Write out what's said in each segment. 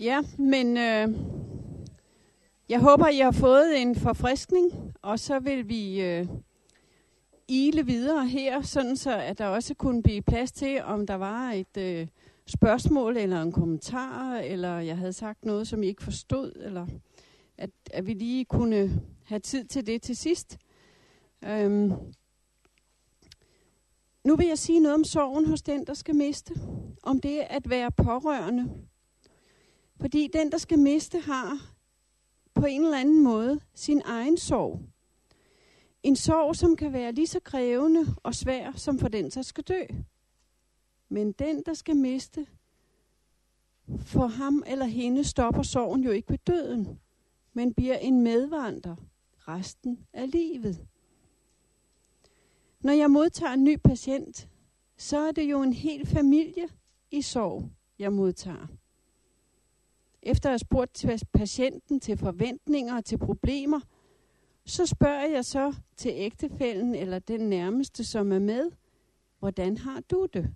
Ja, men øh, jeg håber, I har fået en forfriskning, og så vil vi øh, ile videre her, sådan så at der også kunne blive plads til, om der var et øh, spørgsmål eller en kommentar, eller jeg havde sagt noget, som I ikke forstod, eller at, at vi lige kunne have tid til det til sidst. Øhm. Nu vil jeg sige noget om sorgen hos den, der skal miste. Om det at være pårørende. Fordi den, der skal miste, har på en eller anden måde sin egen sorg. En sorg, som kan være lige så krævende og svær som for den, der skal dø. Men den, der skal miste, for ham eller hende stopper sorgen jo ikke ved døden, men bliver en medvandrer resten af livet. Når jeg modtager en ny patient, så er det jo en hel familie i sorg, jeg modtager. Efter at have spurgt til patienten til forventninger og til problemer, så spørger jeg så til ægtefælden eller den nærmeste, som er med, hvordan har du det?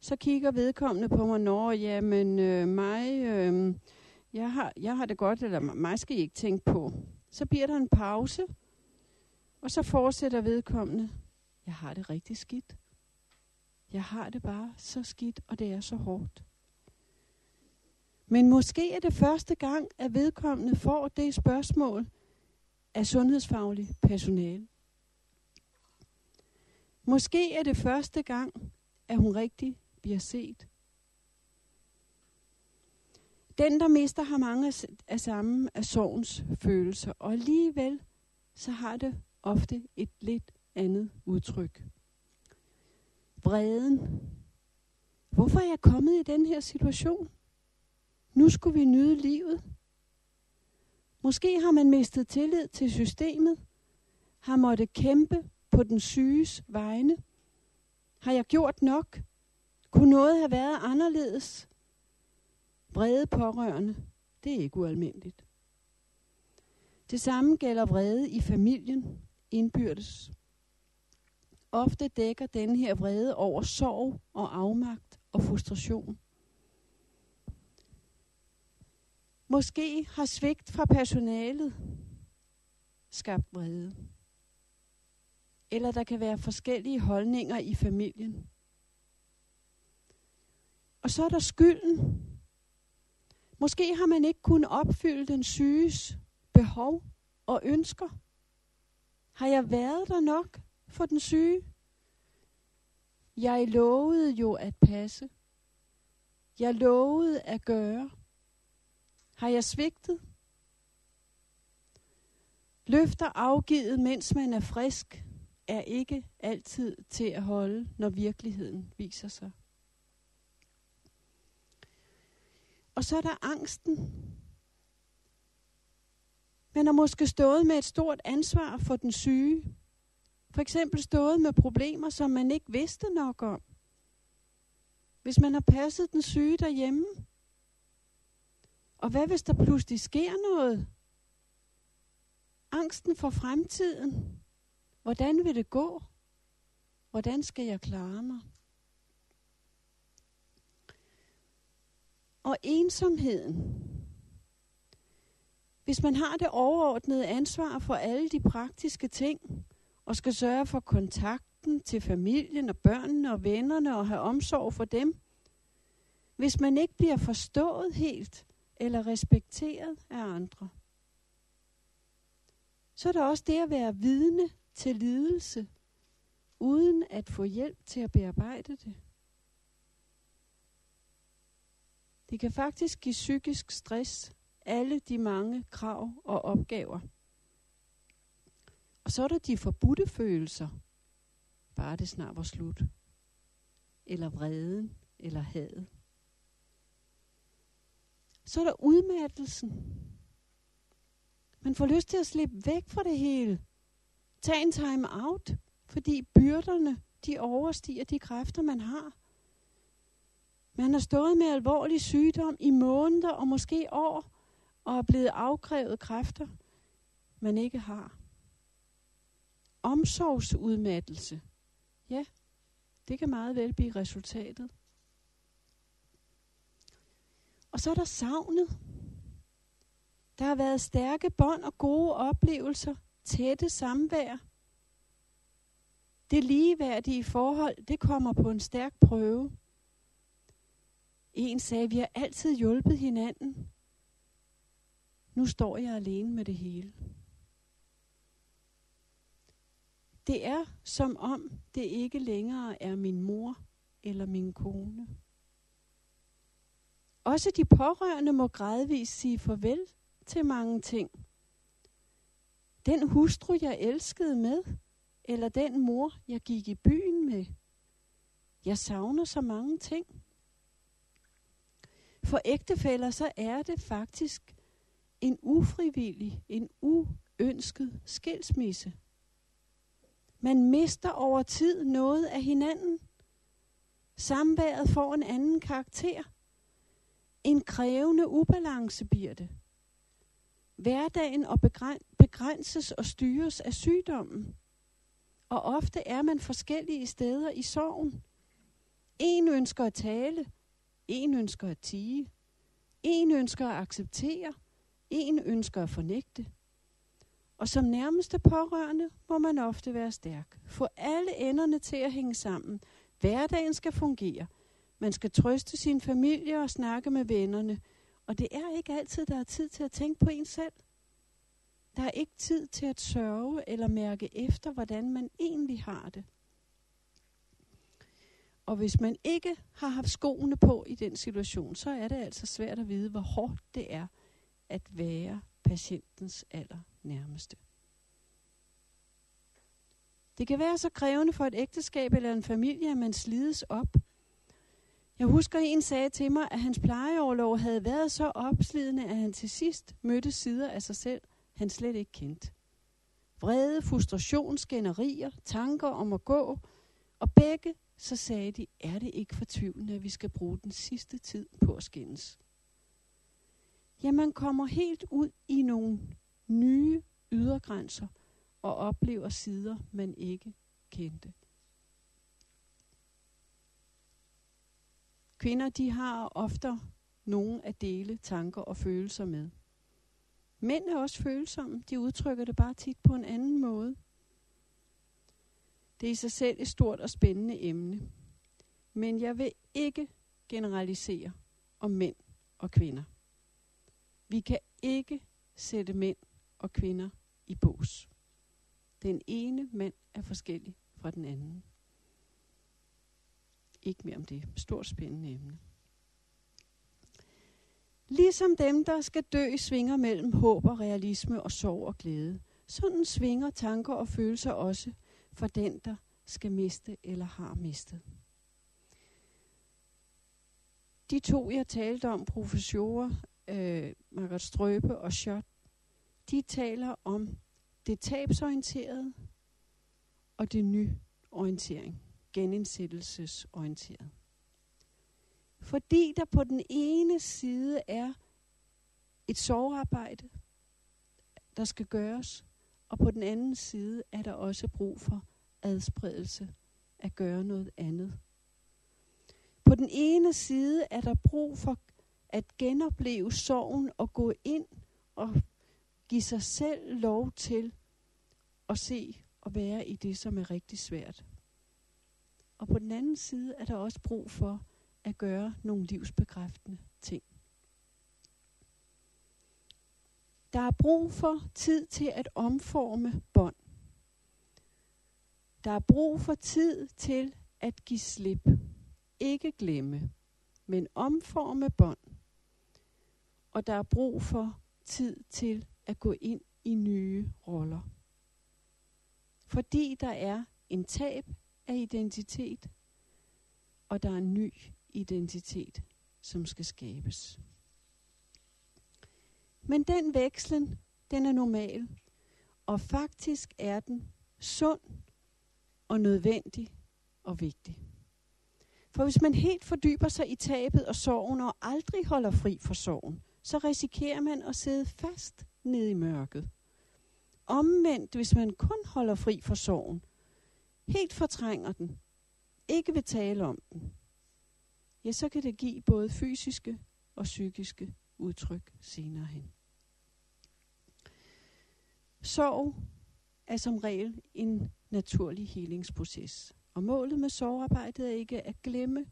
Så kigger vedkommende på mig, når jamen øh, mig, øh, jeg, har, jeg har det godt, eller mig skal I ikke tænke på. Så bliver der en pause, og så fortsætter vedkommende, jeg har det rigtig skidt. Jeg har det bare så skidt, og det er så hårdt. Men måske er det første gang, at vedkommende får det spørgsmål af sundhedsfaglig personale. Måske er det første gang, at hun rigtig bliver set. Den, der mister, har mange af samme af sorgens følelser, og alligevel så har det ofte et lidt andet udtryk. Vreden. Hvorfor er jeg kommet i den her situation? Nu skulle vi nyde livet. Måske har man mistet tillid til systemet, har måttet kæmpe på den syges vegne. Har jeg gjort nok? Kunne noget have været anderledes? Vrede pårørende, det er ikke ualmindeligt. Det samme gælder vrede i familien, indbyrdes. Ofte dækker denne her vrede over sorg og afmagt og frustration. Måske har svigt fra personalet skabt vrede. Eller der kan være forskellige holdninger i familien. Og så er der skylden. Måske har man ikke kunnet opfylde den syges behov og ønsker. Har jeg været der nok for den syge? Jeg lovede jo at passe. Jeg lovede at gøre. Har jeg svigtet? Løfter afgivet, mens man er frisk, er ikke altid til at holde, når virkeligheden viser sig. Og så er der angsten. Man har måske stået med et stort ansvar for den syge. For eksempel stået med problemer, som man ikke vidste nok om. Hvis man har passet den syge derhjemme, og hvad hvis der pludselig sker noget? Angsten for fremtiden. Hvordan vil det gå? Hvordan skal jeg klare mig? Og ensomheden. Hvis man har det overordnede ansvar for alle de praktiske ting, og skal sørge for kontakten til familien og børnene og vennerne og have omsorg for dem, hvis man ikke bliver forstået helt, eller respekteret af andre. Så er der også det at være vidne til lidelse, uden at få hjælp til at bearbejde det. Det kan faktisk give psykisk stress, alle de mange krav og opgaver. Og så er der de forbudte følelser. Bare det snart var slut. Eller vreden, eller hadet. Så er der udmattelsen. Man får lyst til at slippe væk fra det hele. Tag en time out, fordi byrderne, de overstiger de kræfter, man har. Man har stået med alvorlig sygdom i måneder og måske år, og er blevet afkrævet kræfter, man ikke har. Omsorgsudmattelse. Ja, det kan meget vel blive resultatet. Og så er der savnet. Der har været stærke bånd og gode oplevelser, tætte samvær. Det ligeværdige forhold, det kommer på en stærk prøve. En sagde, vi har altid hjulpet hinanden. Nu står jeg alene med det hele. Det er som om det ikke længere er min mor eller min kone. Også de pårørende må gradvist sige farvel til mange ting. Den hustru, jeg elskede med, eller den mor, jeg gik i byen med. Jeg savner så mange ting. For ægtefæller, så er det faktisk en ufrivillig, en uønsket skilsmisse. Man mister over tid noget af hinanden. Samværet får en anden karakter. En krævende ubalance bliver det. Hverdagen og begrænses og styres af sygdommen. Og ofte er man forskellige steder i sorgen. En ønsker at tale, en ønsker at tige, en ønsker at acceptere, en ønsker at fornægte. Og som nærmeste pårørende må man ofte være stærk. Få alle enderne til at hænge sammen. Hverdagen skal fungere. Man skal trøste sin familie og snakke med vennerne. Og det er ikke altid, der er tid til at tænke på en selv. Der er ikke tid til at sørge eller mærke efter, hvordan man egentlig har det. Og hvis man ikke har haft skoene på i den situation, så er det altså svært at vide, hvor hårdt det er at være patientens aller nærmeste. Det kan være så krævende for et ægteskab eller en familie, at man slides op. Jeg husker, en sagde til mig, at hans plejeoverlov havde været så opslidende, at han til sidst mødte sider af sig selv, han slet ikke kendte. Vrede, frustration, skænderier, tanker om at gå, og begge så sagde de, er det ikke fortvivlende, at vi skal bruge den sidste tid på at skændes? Ja, man kommer helt ud i nogle nye ydergrænser og oplever sider, man ikke kendte. Kvinder, de har ofte nogen at dele tanker og følelser med. Mænd er også følsomme. De udtrykker det bare tit på en anden måde. Det er i sig selv et stort og spændende emne. Men jeg vil ikke generalisere om mænd og kvinder. Vi kan ikke sætte mænd og kvinder i bås. Den ene mand er forskellig fra den anden. Ikke mere om det. Stort spændende emne. Ligesom dem, der skal dø, svinger mellem håb og realisme og sorg og glæde. Sådan svinger tanker og følelser også for den, der skal miste eller har mistet. De to, jeg talte om, professorer, øh, Margaret Strøbe og Schott, de taler om det tabsorienterede og det nyorientering, genindsættelsesorienteret. Fordi der på den ene side er et sovearbejde, der skal gøres, og på den anden side er der også brug for adspredelse, at gøre noget andet. På den ene side er der brug for at genopleve sorgen og gå ind og give sig selv lov til at se og være i det, som er rigtig svært. Og på den anden side er der også brug for at gøre nogle livsbekræftende ting. Der er brug for tid til at omforme bånd. Der er brug for tid til at give slip. Ikke glemme, men omforme bånd. Og der er brug for tid til at gå ind i nye roller. Fordi der er en tab af identitet, og der er en ny identitet, som skal skabes. Men den vekslen, den er normal, og faktisk er den sund og nødvendig og vigtig. For hvis man helt fordyber sig i tabet og sorgen og aldrig holder fri for sorgen, så risikerer man at sidde fast nede i mørket. Omvendt, hvis man kun holder fri for sorgen, helt fortrænger den, ikke vil tale om den, ja, så kan det give både fysiske og psykiske udtryk senere hen. Sorg er som regel en naturlig helingsproces, og målet med sorgarbejdet er ikke at glemme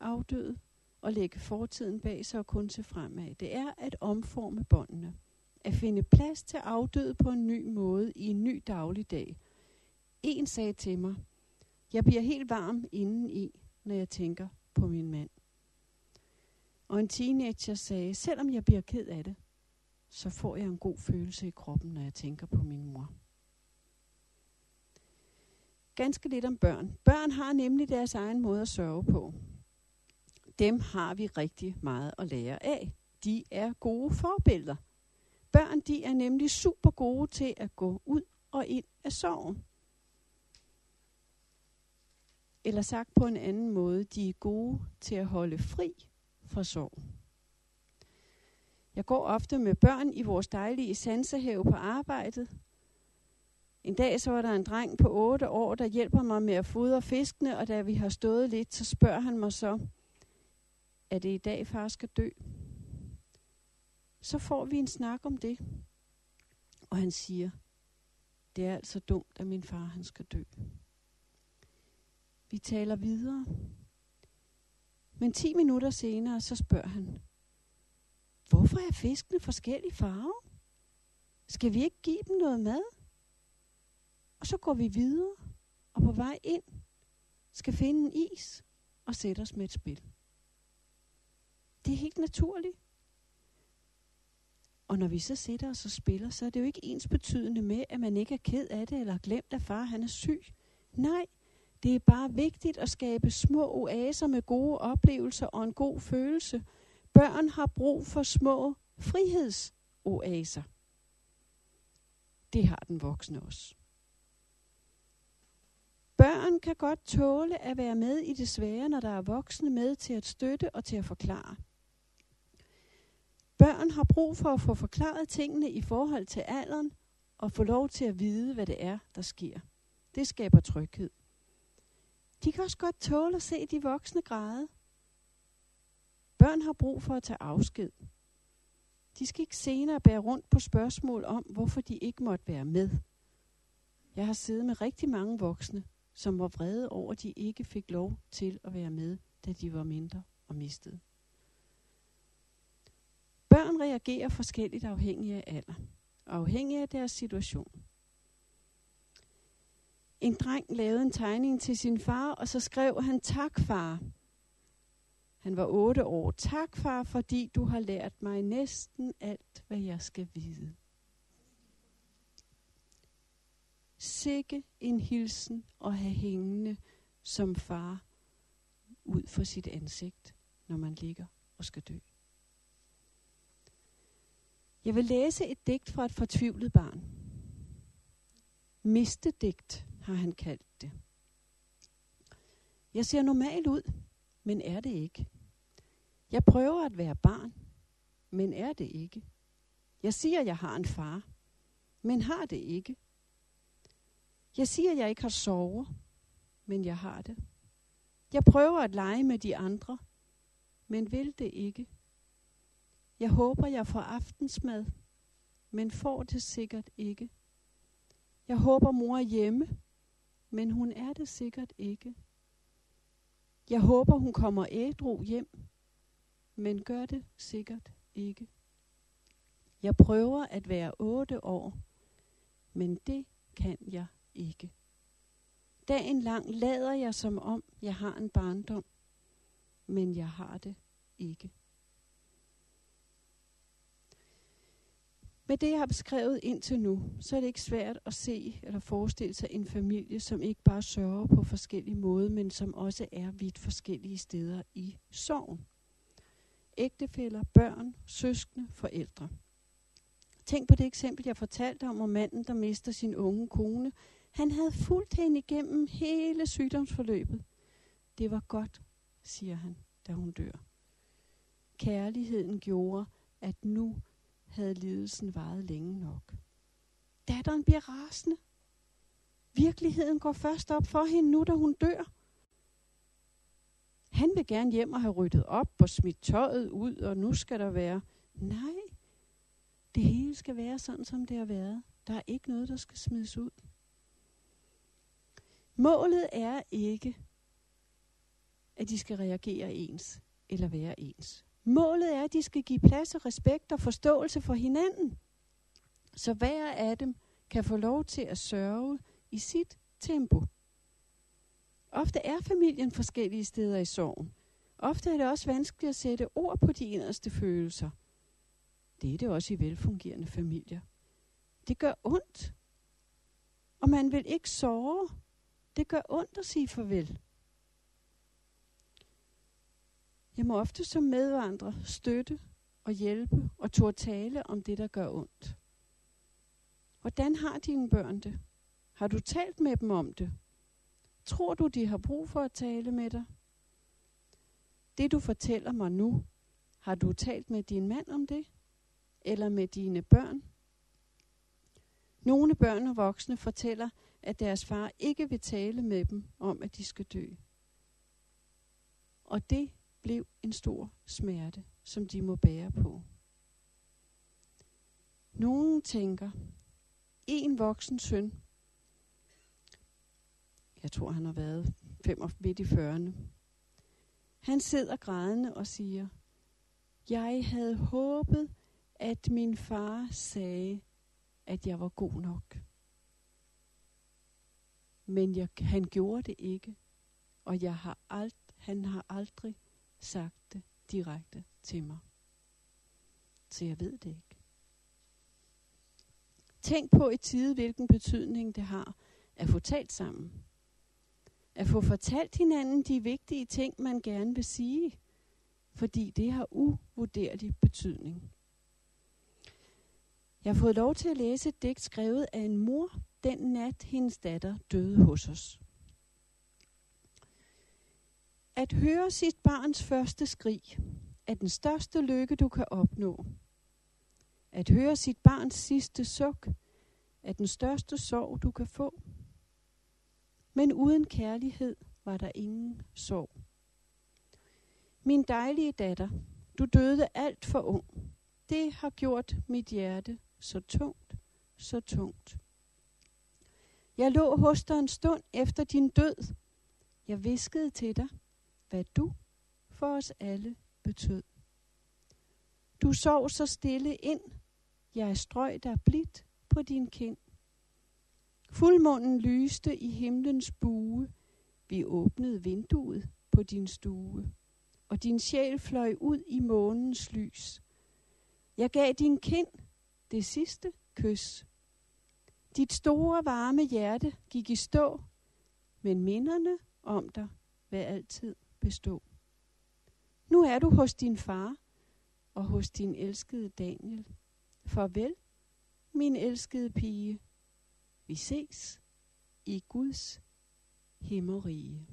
afdøde og lægge fortiden bag sig og kun se fremad. Det er at omforme båndene, at finde plads til afdøde på en ny måde i en ny dagligdag. En sagde til mig, jeg bliver helt varm indeni, når jeg tænker på min mand. Og en teenager sagde, selvom jeg bliver ked af det, så får jeg en god følelse i kroppen, når jeg tænker på min mor. Ganske lidt om børn. Børn har nemlig deres egen måde at sørge på. Dem har vi rigtig meget at lære af. De er gode forbilleder. Børn de er nemlig super gode til at gå ud og ind af sorgen. Eller sagt på en anden måde, de er gode til at holde fri fra sorg. Jeg går ofte med børn i vores dejlige sansehave på arbejdet. En dag så var der en dreng på 8 år, der hjælper mig med at fodre fiskene, og da vi har stået lidt, så spørger han mig så, er det i dag, far skal dø? Så får vi en snak om det. Og han siger, det er altså dumt, at min far han skal dø. Vi taler videre. Men 10 minutter senere, så spørger han, hvorfor er fiskene forskellige farver? Skal vi ikke give dem noget mad? Og så går vi videre, og på vej ind skal finde en is og sætte os med et spil. Det er helt naturligt. Og når vi så sætter os og spiller, så er det jo ikke ens betydende med, at man ikke er ked af det, eller glemt, at far han er syg. Nej, det er bare vigtigt at skabe små oaser med gode oplevelser og en god følelse. Børn har brug for små frihedsoaser. Det har den voksne også. Børn kan godt tåle at være med i det svære, når der er voksne med til at støtte og til at forklare. Børn har brug for at få forklaret tingene i forhold til alderen og få lov til at vide, hvad det er, der sker. Det skaber tryghed. De kan også godt tåle at se de voksne græde. Børn har brug for at tage afsked. De skal ikke senere bære rundt på spørgsmål om, hvorfor de ikke måtte være med. Jeg har siddet med rigtig mange voksne, som var vrede over, at de ikke fik lov til at være med, da de var mindre og mistede. Børn reagerer forskelligt afhængig af alder, og afhængig af deres situation. En dreng lavede en tegning til sin far, og så skrev han, tak far. Han var otte år. Tak far, fordi du har lært mig næsten alt, hvad jeg skal vide. Sikke en hilsen at have hængende som far ud for sit ansigt, når man ligger og skal dø. Jeg vil læse et digt fra et fortvivlet barn. Mistedigt har han kaldt det. Jeg ser normal ud, men er det ikke. Jeg prøver at være barn, men er det ikke. Jeg siger, jeg har en far, men har det ikke. Jeg siger, jeg ikke har sover, men jeg har det. Jeg prøver at lege med de andre, men vil det ikke. Jeg håber, jeg får aftensmad, men får det sikkert ikke. Jeg håber, mor er hjemme, men hun er det sikkert ikke. Jeg håber, hun kommer ædru hjem, men gør det sikkert ikke. Jeg prøver at være otte år, men det kan jeg ikke. Dagen lang lader jeg som om, jeg har en barndom, men jeg har det ikke. Med det, jeg har beskrevet indtil nu, så er det ikke svært at se eller forestille sig en familie, som ikke bare sørger på forskellige måder, men som også er vidt forskellige steder i sorgen. Ægtefæller, børn, søskende, forældre. Tænk på det eksempel, jeg fortalte om, om manden, der mister sin unge kone. Han havde fulgt hende igennem hele sygdomsforløbet. Det var godt, siger han, da hun dør. Kærligheden gjorde, at nu havde lidelsen varet længe nok. Datteren bliver rasende. Virkeligheden går først op for hende nu, da hun dør. Han vil gerne hjem og have ryddet op og smidt tøjet ud, og nu skal der være... Nej, det hele skal være sådan, som det har været. Der er ikke noget, der skal smides ud. Målet er ikke, at de skal reagere ens eller være ens. Målet er, at de skal give plads og respekt og forståelse for hinanden. Så hver af dem kan få lov til at sørge i sit tempo. Ofte er familien forskellige steder i sorgen. Ofte er det også vanskeligt at sætte ord på de inderste følelser. Det er det også i velfungerende familier. Det gør ondt. Og man vil ikke sove. Det gør ondt at sige farvel. Jeg må ofte som medvandrer støtte og hjælpe og turde tale om det, der gør ondt. Hvordan har dine børn det? Har du talt med dem om det? Tror du, de har brug for at tale med dig? Det du fortæller mig nu, har du talt med din mand om det? Eller med dine børn? Nogle børn og voksne fortæller, at deres far ikke vil tale med dem om, at de skal dø. Og det blev en stor smerte, som de må bære på. Nogen tænker, en voksen søn, jeg tror han har været fem og midt i 40'erne, han sidder grædende og siger, jeg havde håbet, at min far sagde, at jeg var god nok. Men jeg, han gjorde det ikke, og jeg har alt, han har aldrig sagt det direkte til mig. Så jeg ved det ikke. Tænk på i tide, hvilken betydning det har at få talt sammen. At få fortalt hinanden de vigtige ting, man gerne vil sige. Fordi det har uvurderlig betydning. Jeg har fået lov til at læse et digt skrevet af en mor, den nat hendes datter døde hos os. At høre sit barns første skrig er den største lykke, du kan opnå. At høre sit barns sidste suk er den største sorg, du kan få. Men uden kærlighed var der ingen sorg. Min dejlige datter, du døde alt for ung. Det har gjort mit hjerte så tungt, så tungt. Jeg lå hos dig en stund efter din død. Jeg viskede til dig, hvad du for os alle betød. Du sov så stille ind, jeg strøg dig blidt på din kind. Fuldmånen lyste i himlens bue, vi åbnede vinduet på din stue, og din sjæl fløj ud i månens lys. Jeg gav din kind det sidste kys. Dit store varme hjerte gik i stå, men minderne om dig vil altid bestå. Nu er du hos din far og hos din elskede Daniel. Farvel, min elskede pige. Vi ses i Guds himmerige.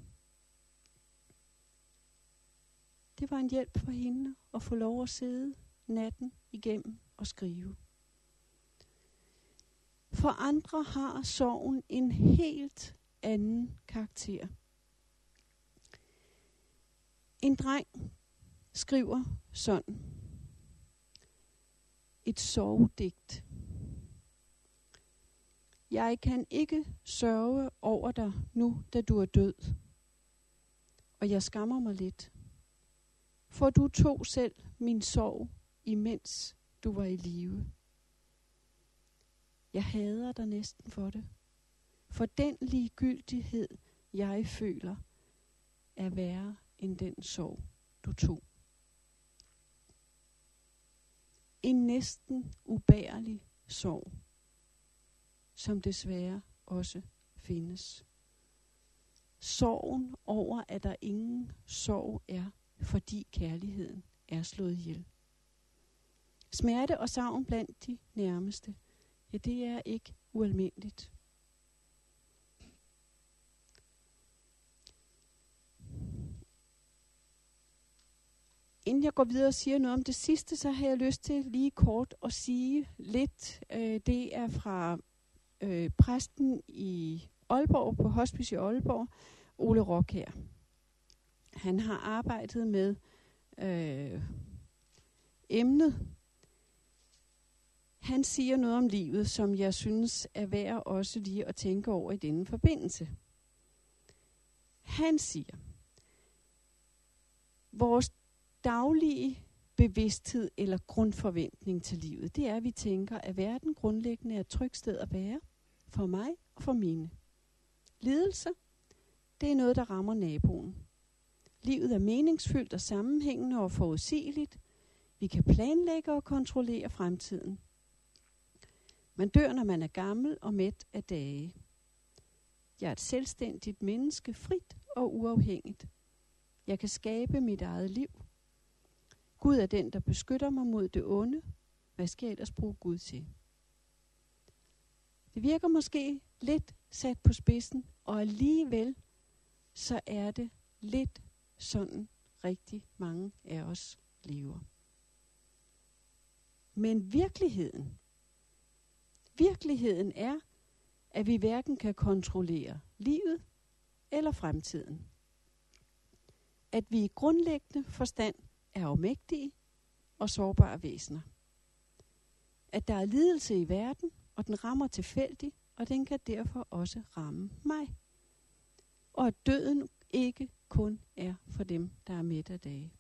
Det var en hjælp for hende at få lov at sidde natten igennem og skrive. For andre har sorgen en helt anden karakter. En dreng skriver sådan. Et sorgdigt. Jeg kan ikke sørge over dig nu, da du er død. Og jeg skammer mig lidt. For du tog selv min sorg, imens du var i live. Jeg hader dig næsten for det. For den ligegyldighed, jeg føler, er værre end den sorg, du tog. En næsten ubærlig sorg, som desværre også findes. Sorgen over, at der ingen sorg er, fordi kærligheden er slået ihjel. Smerte og savn blandt de nærmeste – ja, det er ikke ualmindeligt. Inden jeg går videre og siger noget om det sidste, så har jeg lyst til lige kort at sige lidt. Øh, det er fra øh, præsten i Aalborg, på Hospice i Aalborg, Ole Rock her. han har arbejdet med øh, emnet. Han siger noget om livet, som jeg synes er værd også lige at tænke over i denne forbindelse. Han siger, vores daglige bevidsthed eller grundforventning til livet, det er, at vi tænker, at verden grundlæggende er et trygt sted at være for mig og for mine. Lidelse, det er noget, der rammer naboen. Livet er meningsfyldt og sammenhængende og forudsigeligt. Vi kan planlægge og kontrollere fremtiden. Man dør, når man er gammel og mæt af dage. Jeg er et selvstændigt menneske, frit og uafhængigt. Jeg kan skabe mit eget liv. Gud er den, der beskytter mig mod det onde. Hvad skal jeg ellers bruge Gud til? Det virker måske lidt sat på spidsen, og alligevel så er det lidt sådan rigtig mange af os lever. Men virkeligheden, virkeligheden er, at vi hverken kan kontrollere livet eller fremtiden. At vi i grundlæggende forstand er afmægtige og sårbare væsener. At der er lidelse i verden, og den rammer tilfældigt, og den kan derfor også ramme mig. Og at døden ikke kun er for dem, der er midt af dage.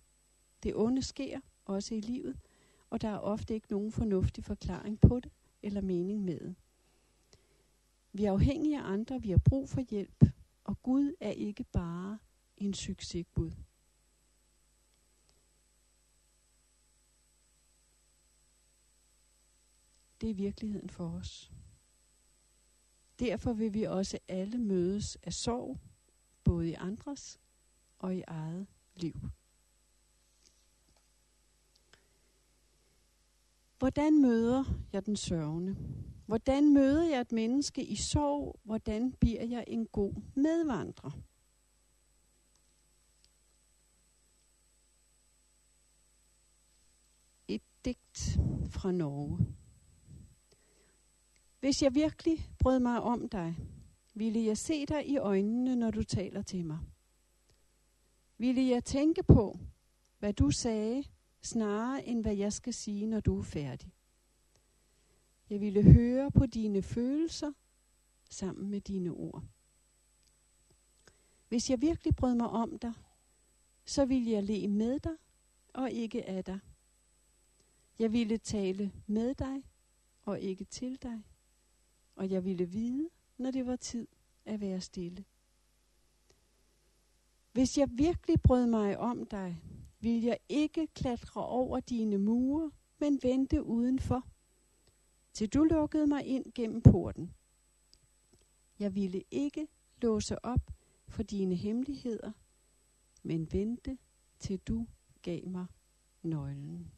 Det onde sker også i livet, og der er ofte ikke nogen fornuftig forklaring på det eller mening med det. Vi er afhængige af andre, vi har brug for hjælp, og Gud er ikke bare en succesgud. Det er virkeligheden for os. Derfor vil vi også alle mødes af sorg, både i andres og i eget liv. Hvordan møder jeg den sørgende? Hvordan møder jeg et menneske i sorg? Hvordan bliver jeg en god medvandrer? Et digt fra Norge. Hvis jeg virkelig brød mig om dig, ville jeg se dig i øjnene, når du taler til mig. Ville jeg tænke på, hvad du sagde, snarere end hvad jeg skal sige, når du er færdig. Jeg ville høre på dine følelser sammen med dine ord. Hvis jeg virkelig brød mig om dig, så ville jeg le med dig og ikke af dig. Jeg ville tale med dig og ikke til dig og jeg ville vide, når det var tid at være stille. Hvis jeg virkelig brød mig om dig, ville jeg ikke klatre over dine mure, men vente udenfor, til du lukkede mig ind gennem porten. Jeg ville ikke låse op for dine hemmeligheder, men vente til du gav mig nøglen.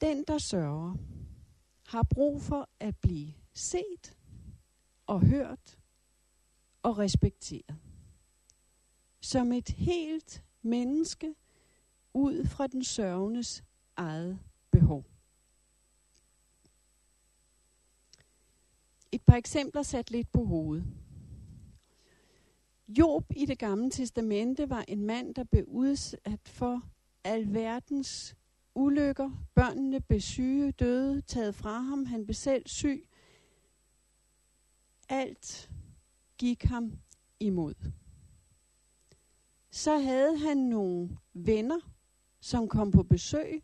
Den, der sørger, har brug for at blive set og hørt og respekteret. Som et helt menneske ud fra den sørgendes eget behov. Et par eksempler sat lidt på hovedet. Job i det gamle testamente var en mand, der blev udsat for alverdens ulykker. Børnene blev syge, døde, taget fra ham. Han blev selv syg. Alt gik ham imod. Så havde han nogle venner, som kom på besøg,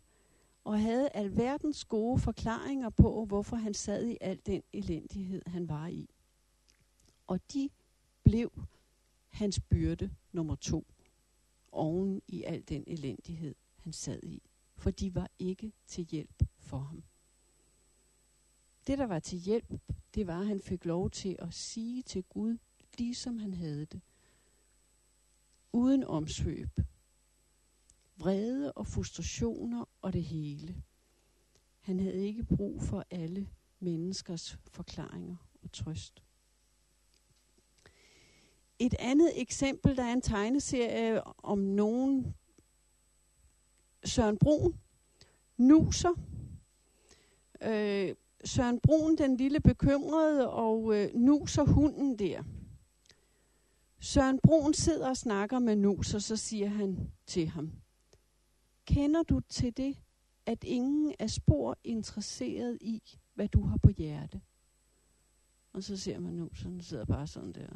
og havde alverdens gode forklaringer på, hvorfor han sad i al den elendighed, han var i. Og de blev hans byrde nummer to, oven i al den elendighed, han sad i for de var ikke til hjælp for ham. Det, der var til hjælp, det var, at han fik lov til at sige til Gud, ligesom han havde det. Uden omsvøb. Vrede og frustrationer og det hele. Han havde ikke brug for alle menneskers forklaringer og trøst. Et andet eksempel, der er en tegneserie om nogen, Søren Brun nuser. Øh, Søren Brun, den lille bekymrede, og øh, nuser hunden der. Søren Brun sidder og snakker med Nuser, så siger han til ham, Kender du til det, at ingen er spor interesseret i, hvad du har på hjerte? Og så ser man Nuser, han sidder bare sådan der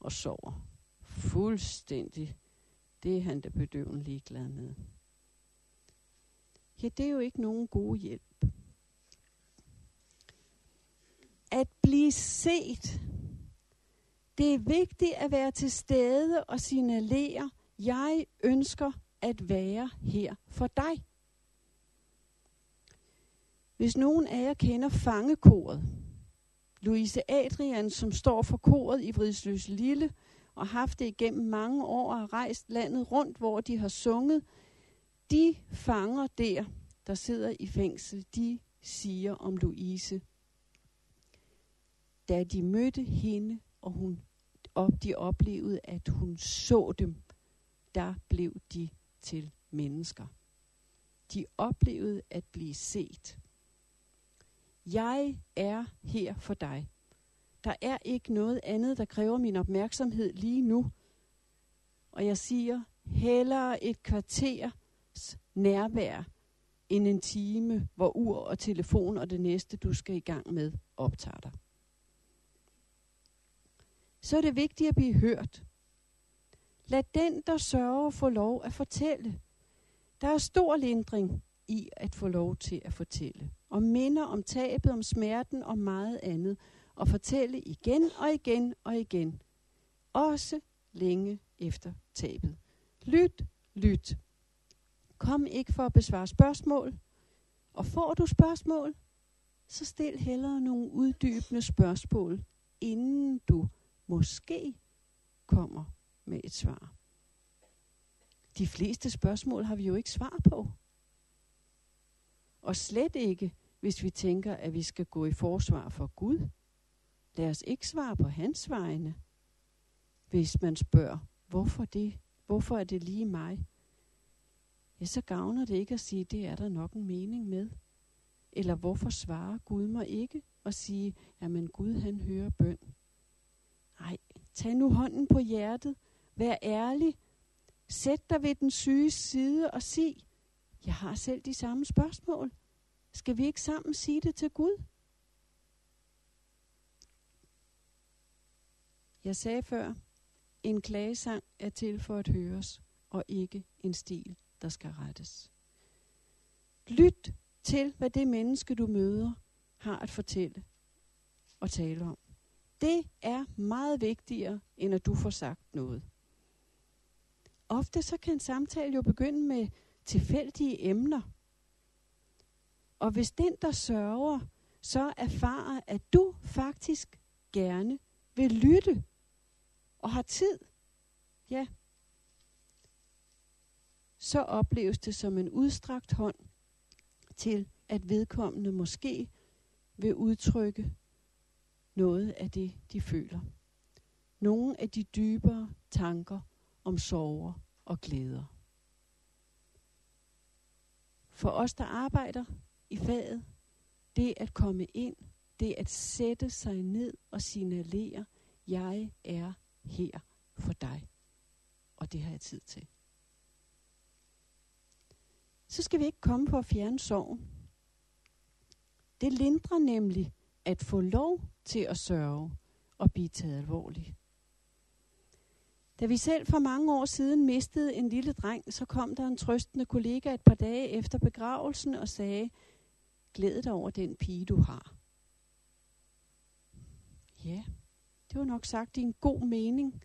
og sover. Fuldstændig. Det er han da bedøvende ligeglad med. Ja, det er jo ikke nogen god hjælp. At blive set. Det er vigtigt at være til stede og signalere, jeg ønsker at være her for dig. Hvis nogen af jer kender fangekoret, Louise Adrian, som står for koret i Vridsløs Lille, og haft det igennem mange år og har rejst landet rundt, hvor de har sunget, de fanger der, der sidder i fængsel, de siger om Louise, da de mødte hende, og hun op, de oplevede, at hun så dem, der blev de til mennesker. De oplevede at blive set. Jeg er her for dig. Der er ikke noget andet, der kræver min opmærksomhed lige nu. Og jeg siger, hellere et kvarter kvarters nærvær, end en time, hvor ur og telefon og det næste, du skal i gang med, optager dig. Så er det vigtigt at blive hørt. Lad den, der sørger, få lov at fortælle. Der er stor lindring i at få lov til at fortælle. Og minder om tabet, om smerten og meget andet. Og fortælle igen og igen og igen. Også længe efter tabet. Lyt, lyt. Kom ikke for at besvare spørgsmål. Og får du spørgsmål, så stil hellere nogle uddybende spørgsmål, inden du måske kommer med et svar. De fleste spørgsmål har vi jo ikke svar på. Og slet ikke, hvis vi tænker, at vi skal gå i forsvar for Gud. Lad os ikke svare på hans vegne. Hvis man spørger, hvorfor det? Hvorfor er det lige mig? Ja, så gavner det ikke at sige, det er der nok en mening med. Eller hvorfor svarer Gud mig ikke og sige, jamen Gud han hører bøn. Nej, tag nu hånden på hjertet. Vær ærlig. Sæt dig ved den syge side og sig, jeg har selv de samme spørgsmål. Skal vi ikke sammen sige det til Gud? Jeg sagde før, en klagesang er til for at høres, og ikke en stil, der skal rettes. Lyt til, hvad det menneske, du møder, har at fortælle og tale om. Det er meget vigtigere, end at du får sagt noget. Ofte så kan en samtale jo begynde med tilfældige emner. Og hvis den, der sørger, så erfarer, at du faktisk gerne vil lytte og har tid, ja, så opleves det som en udstrakt hånd til, at vedkommende måske vil udtrykke noget af det, de føler. Nogle af de dybere tanker om sorger og glæder. For os, der arbejder i faget, det at komme ind, det at sætte sig ned og signalere, jeg er her for dig. Og det har jeg tid til. Så skal vi ikke komme på at fjerne sorgen. Det lindrer nemlig at få lov til at sørge og blive taget alvorligt. Da vi selv for mange år siden mistede en lille dreng, så kom der en trøstende kollega et par dage efter begravelsen og sagde, glæd dig over den pige, du har. Ja, det var nok sagt i en god mening.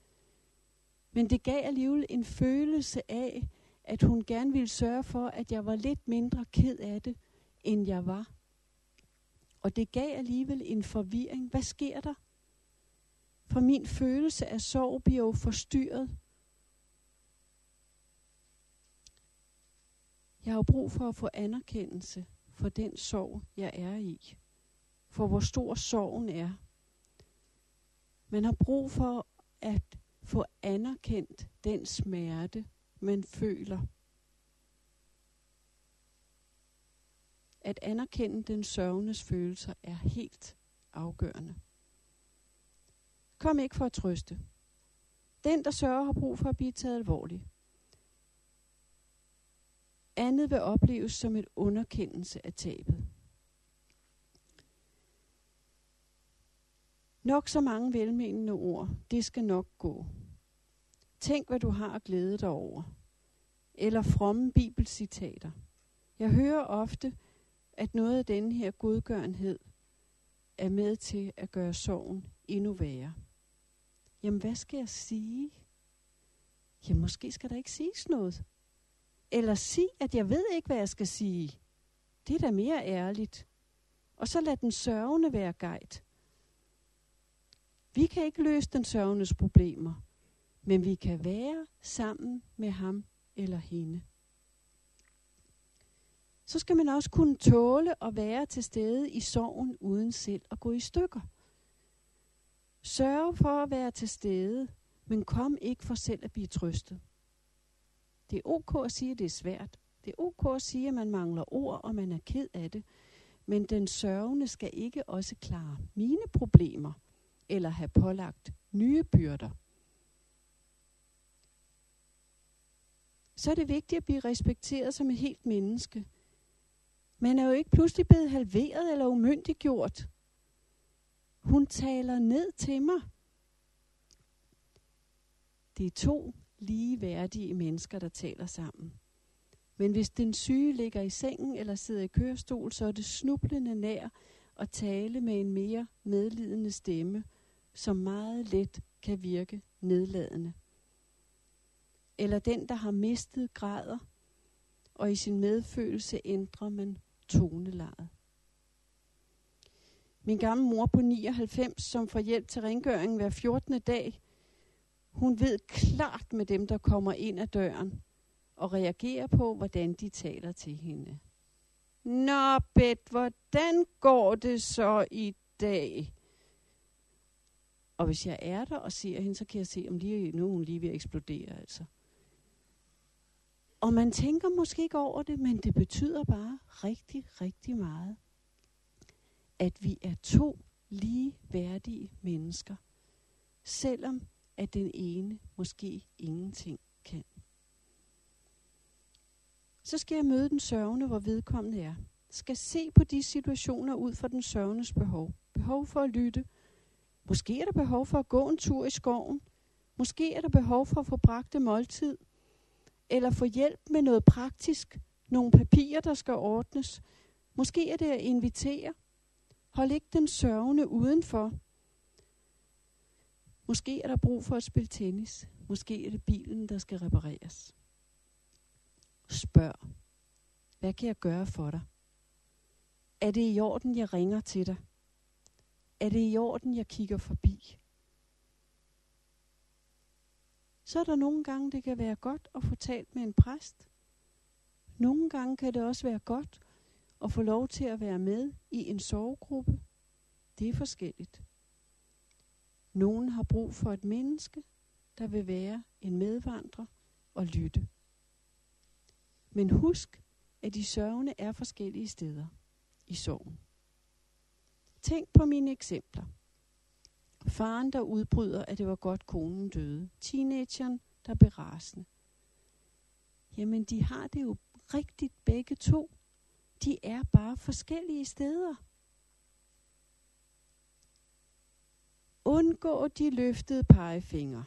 Men det gav alligevel en følelse af, at hun gerne ville sørge for, at jeg var lidt mindre ked af det, end jeg var. Og det gav alligevel en forvirring. Hvad sker der? For min følelse af sorg bliver jo forstyrret. Jeg har jo brug for at få anerkendelse for den sorg, jeg er i. For hvor stor sorgen er. Man har brug for at få anerkendt den smerte, men føler. At anerkende den sørgendes følelser er helt afgørende. Kom ikke for at trøste. Den, der sørger, har brug for at blive taget alvorligt. Andet vil opleves som et underkendelse af tabet. Nok så mange velmenende ord. Det skal nok gå. Tænk, hvad du har at glæde dig over. Eller fromme bibelcitater. Jeg hører ofte, at noget af denne her godgørenhed er med til at gøre sorgen endnu værre. Jamen, hvad skal jeg sige? Jamen, måske skal der ikke siges noget. Eller sig, at jeg ved ikke, hvad jeg skal sige. Det er da mere ærligt. Og så lad den sørgende være guide. Vi kan ikke løse den sørgendes problemer, men vi kan være sammen med ham eller hende. Så skal man også kunne tåle at være til stede i sorgen uden selv at gå i stykker. Sørg for at være til stede, men kom ikke for selv at blive trøstet. Det er ok at sige, at det er svært. Det er ok at sige, at man mangler ord, og man er ked af det. Men den sørgende skal ikke også klare mine problemer, eller have pålagt nye byrder. Så er det vigtigt at blive respekteret som et helt menneske. Man er jo ikke pludselig blevet halveret eller umyndiggjort. Hun taler ned til mig. Det er to ligeværdige mennesker, der taler sammen. Men hvis den syge ligger i sengen eller sidder i kørestol, så er det snublende nær at tale med en mere medlidende stemme, som meget let kan virke nedladende. Eller den, der har mistet græder, og i sin medfølelse ændrer man tonelaget. Min gamle mor på 99, som får hjælp til rengøringen hver 14. dag, hun ved klart med dem, der kommer ind ad døren, og reagerer på, hvordan de taler til hende. Nå, Bet, hvordan går det så i dag? Og hvis jeg er der og ser hende, så kan jeg se, om lige, nu hun lige ved at eksplodere. Altså. Og man tænker måske ikke over det, men det betyder bare rigtig, rigtig meget, at vi er to lige værdige mennesker, selvom at den ene måske ingenting kan. Så skal jeg møde den sørgende, hvor vedkommende er. Skal se på de situationer ud fra den sørgendes behov. Behov for at lytte, Måske er der behov for at gå en tur i skoven. Måske er der behov for at få bragt måltid. Eller få hjælp med noget praktisk. Nogle papirer, der skal ordnes. Måske er det at invitere. Hold ikke den sørgende udenfor. Måske er der brug for at spille tennis. Måske er det bilen, der skal repareres. Spørg. Hvad kan jeg gøre for dig? Er det i orden, jeg ringer til dig? Er det i orden, jeg kigger forbi? Så er der nogle gange, det kan være godt at få talt med en præst. Nogle gange kan det også være godt at få lov til at være med i en sorggruppe. Det er forskelligt. Nogen har brug for et menneske, der vil være en medvandrer og lytte. Men husk, at de sørgende er forskellige steder i sorgen. Tænk på mine eksempler. Faren, der udbryder, at det var godt, konen døde. Teenageren, der blev rasende. Jamen, de har det jo rigtigt begge to. De er bare forskellige steder. Undgå de løftede pegefinger.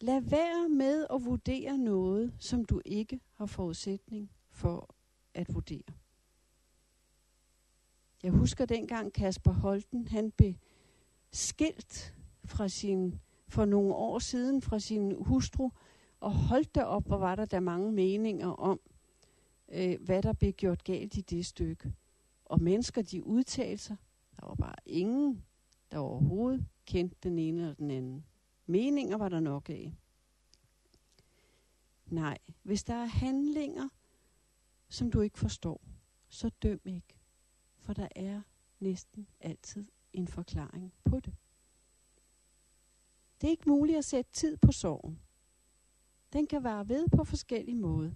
Lad være med at vurdere noget, som du ikke har forudsætning for at vurdere. Jeg husker dengang Kasper Holten, han blev skilt fra sin, for nogle år siden fra sin hustru, og holdt der op, hvor var der der mange meninger om, øh, hvad der blev gjort galt i det stykke. Og mennesker, de udtalte sig. Der var bare ingen, der overhovedet kendte den ene eller den anden. Meninger var der nok af. Nej, hvis der er handlinger, som du ikke forstår, så døm ikke for der er næsten altid en forklaring på det. Det er ikke muligt at sætte tid på sorgen. Den kan være ved på forskellige måder.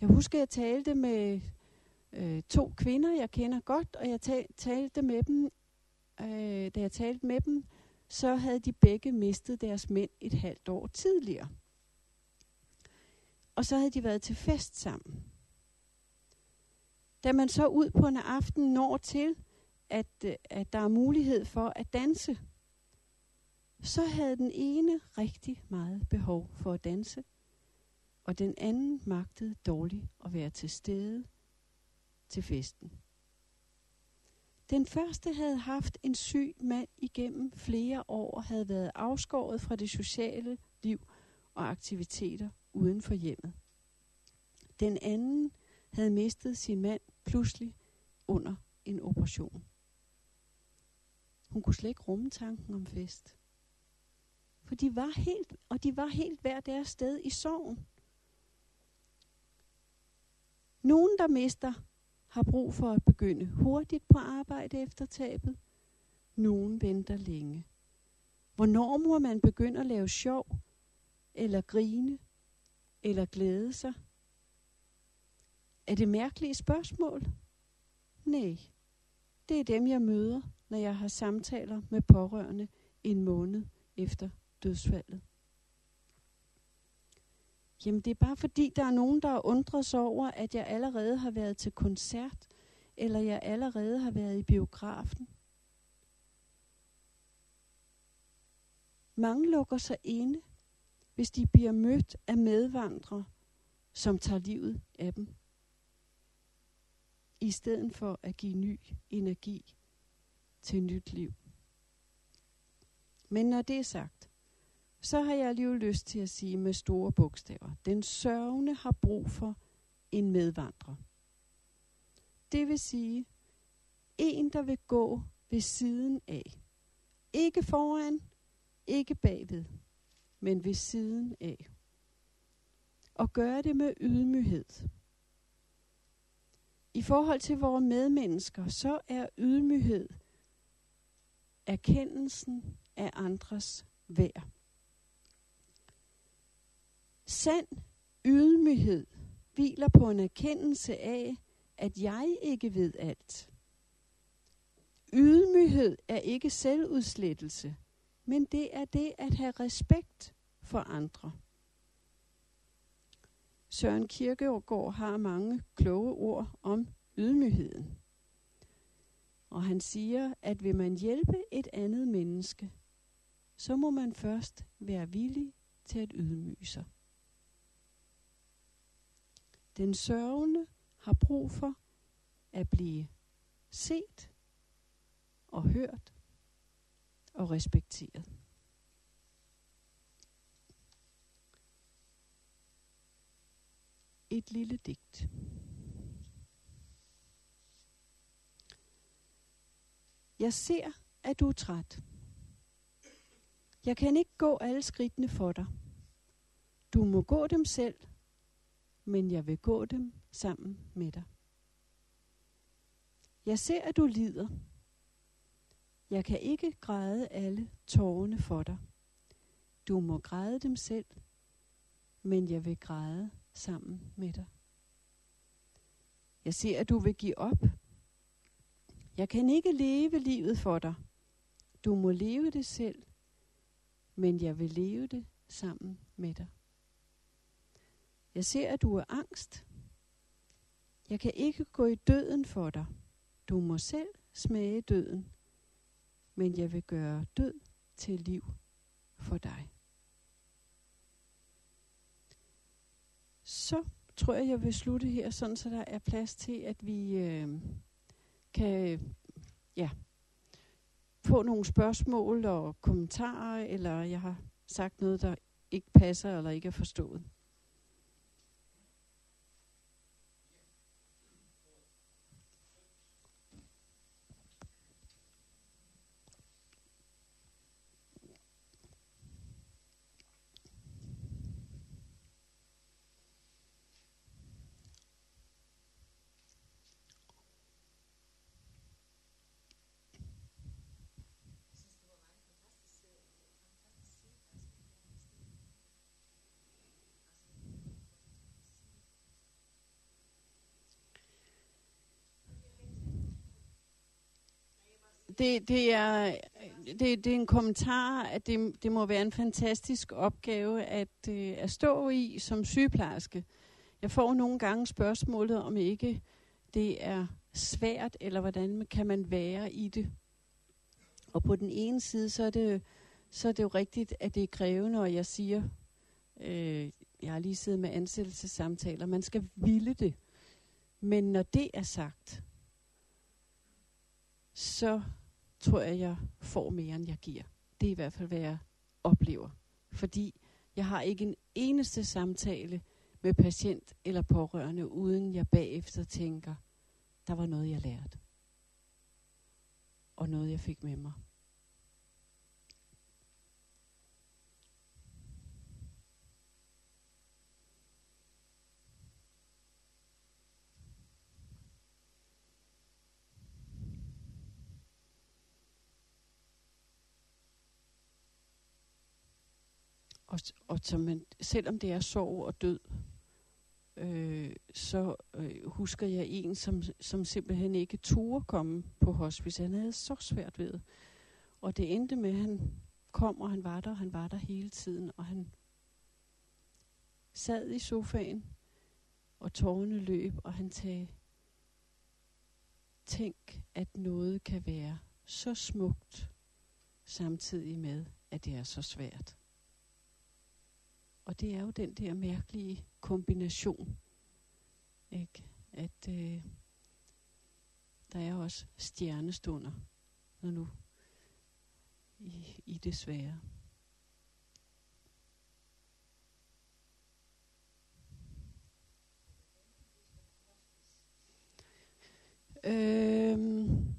Jeg husker, at jeg talte med øh, to kvinder, jeg kender godt, og jeg talte med dem, øh, da jeg talte med dem, så havde de begge mistet deres mænd et halvt år tidligere. Og så havde de været til fest sammen. Da man så ud på en aften når til, at, øh, at der er mulighed for at danse, så havde den ene rigtig meget behov for at danse, og den anden magtede dårligt at være til stede til festen. Den første havde haft en syg mand igennem flere år og havde været afskåret fra det sociale liv og aktiviteter uden for hjemmet. Den anden havde mistet sin mand pludselig under en operation. Hun kunne slet ikke rumme tanken om fest. For de var helt, og de var helt hver deres sted i sorgen. Nogen, der mister, har brug for at begynde hurtigt på arbejde efter tabet. Nogen venter længe. Hvornår må man begynde at lave sjov, eller grine, eller glæde sig? Er det mærkelige spørgsmål? Nej, det er dem, jeg møder, når jeg har samtaler med pårørende en måned efter dødsfaldet. Jamen det er bare fordi, der er nogen, der undrer sig over, at jeg allerede har været til koncert, eller jeg allerede har været i biografen. Mange lukker sig inde, hvis de bliver mødt af medvandrere, som tager livet af dem. I stedet for at give ny energi til nyt liv. Men når det er sagt, så har jeg alligevel lyst til at sige med store bogstaver. Den sørgende har brug for en medvandrer. Det vil sige, en, der vil gå ved siden af. Ikke foran, ikke bagved, men ved siden af. Og gøre det med ydmyghed. I forhold til vores medmennesker, så er ydmyghed erkendelsen af andres værd. Sand ydmyghed hviler på en erkendelse af, at jeg ikke ved alt. Ydmyghed er ikke selvudslettelse, men det er det at have respekt for andre. Søren Kierkegaard har mange kloge ord om ydmygheden. Og han siger, at vil man hjælpe et andet menneske, så må man først være villig til at ydmyge sig. Den sørgende har brug for at blive set og hørt og respekteret. Et lille digt. Jeg ser, at du er træt. Jeg kan ikke gå alle skridtene for dig. Du må gå dem selv, men jeg vil gå dem sammen med dig. Jeg ser, at du lider. Jeg kan ikke græde alle tårerne for dig. Du må græde dem selv, men jeg vil græde sammen med dig. Jeg ser, at du vil give op. Jeg kan ikke leve livet for dig. Du må leve det selv, men jeg vil leve det sammen med dig. Jeg ser, at du er angst. Jeg kan ikke gå i døden for dig. Du må selv smage døden, men jeg vil gøre død til liv for dig. Så tror jeg, jeg vil slutte her, sådan så der er plads til, at vi øh, kan ja, få nogle spørgsmål og kommentarer, eller jeg har sagt noget, der ikke passer eller ikke er forstået. Det, det er øh, det, det er en kommentar, at det, det må være en fantastisk opgave at, øh, at stå i som sygeplejerske. Jeg får nogle gange spørgsmålet, om ikke det er svært, eller hvordan kan man være i det. Og på den ene side, så er det, så er det jo rigtigt, at det er krævende, og jeg siger, øh, jeg har lige siddet med ansættelsessamtaler, man skal ville det. Men når det er sagt, så tror jeg, jeg får mere, end jeg giver. Det er i hvert fald, hvad jeg oplever. Fordi jeg har ikke en eneste samtale med patient eller pårørende, uden jeg bagefter tænker, der var noget, jeg lærte. Og noget, jeg fik med mig. Og, og så man, selvom det er sorg og død, øh, så øh, husker jeg en, som, som simpelthen ikke turde komme på hospice. Han havde så svært ved. Og det endte med, at han kom, og han var der, og han var der hele tiden, og han sad i sofaen, og tårerne løb, og han sagde, tænk, at noget kan være så smukt, samtidig med, at det er så svært. Og det er jo den der mærkelige kombination. Ikke? At øh, der er også stjernestunder, når nu i, i det svære. Øhm,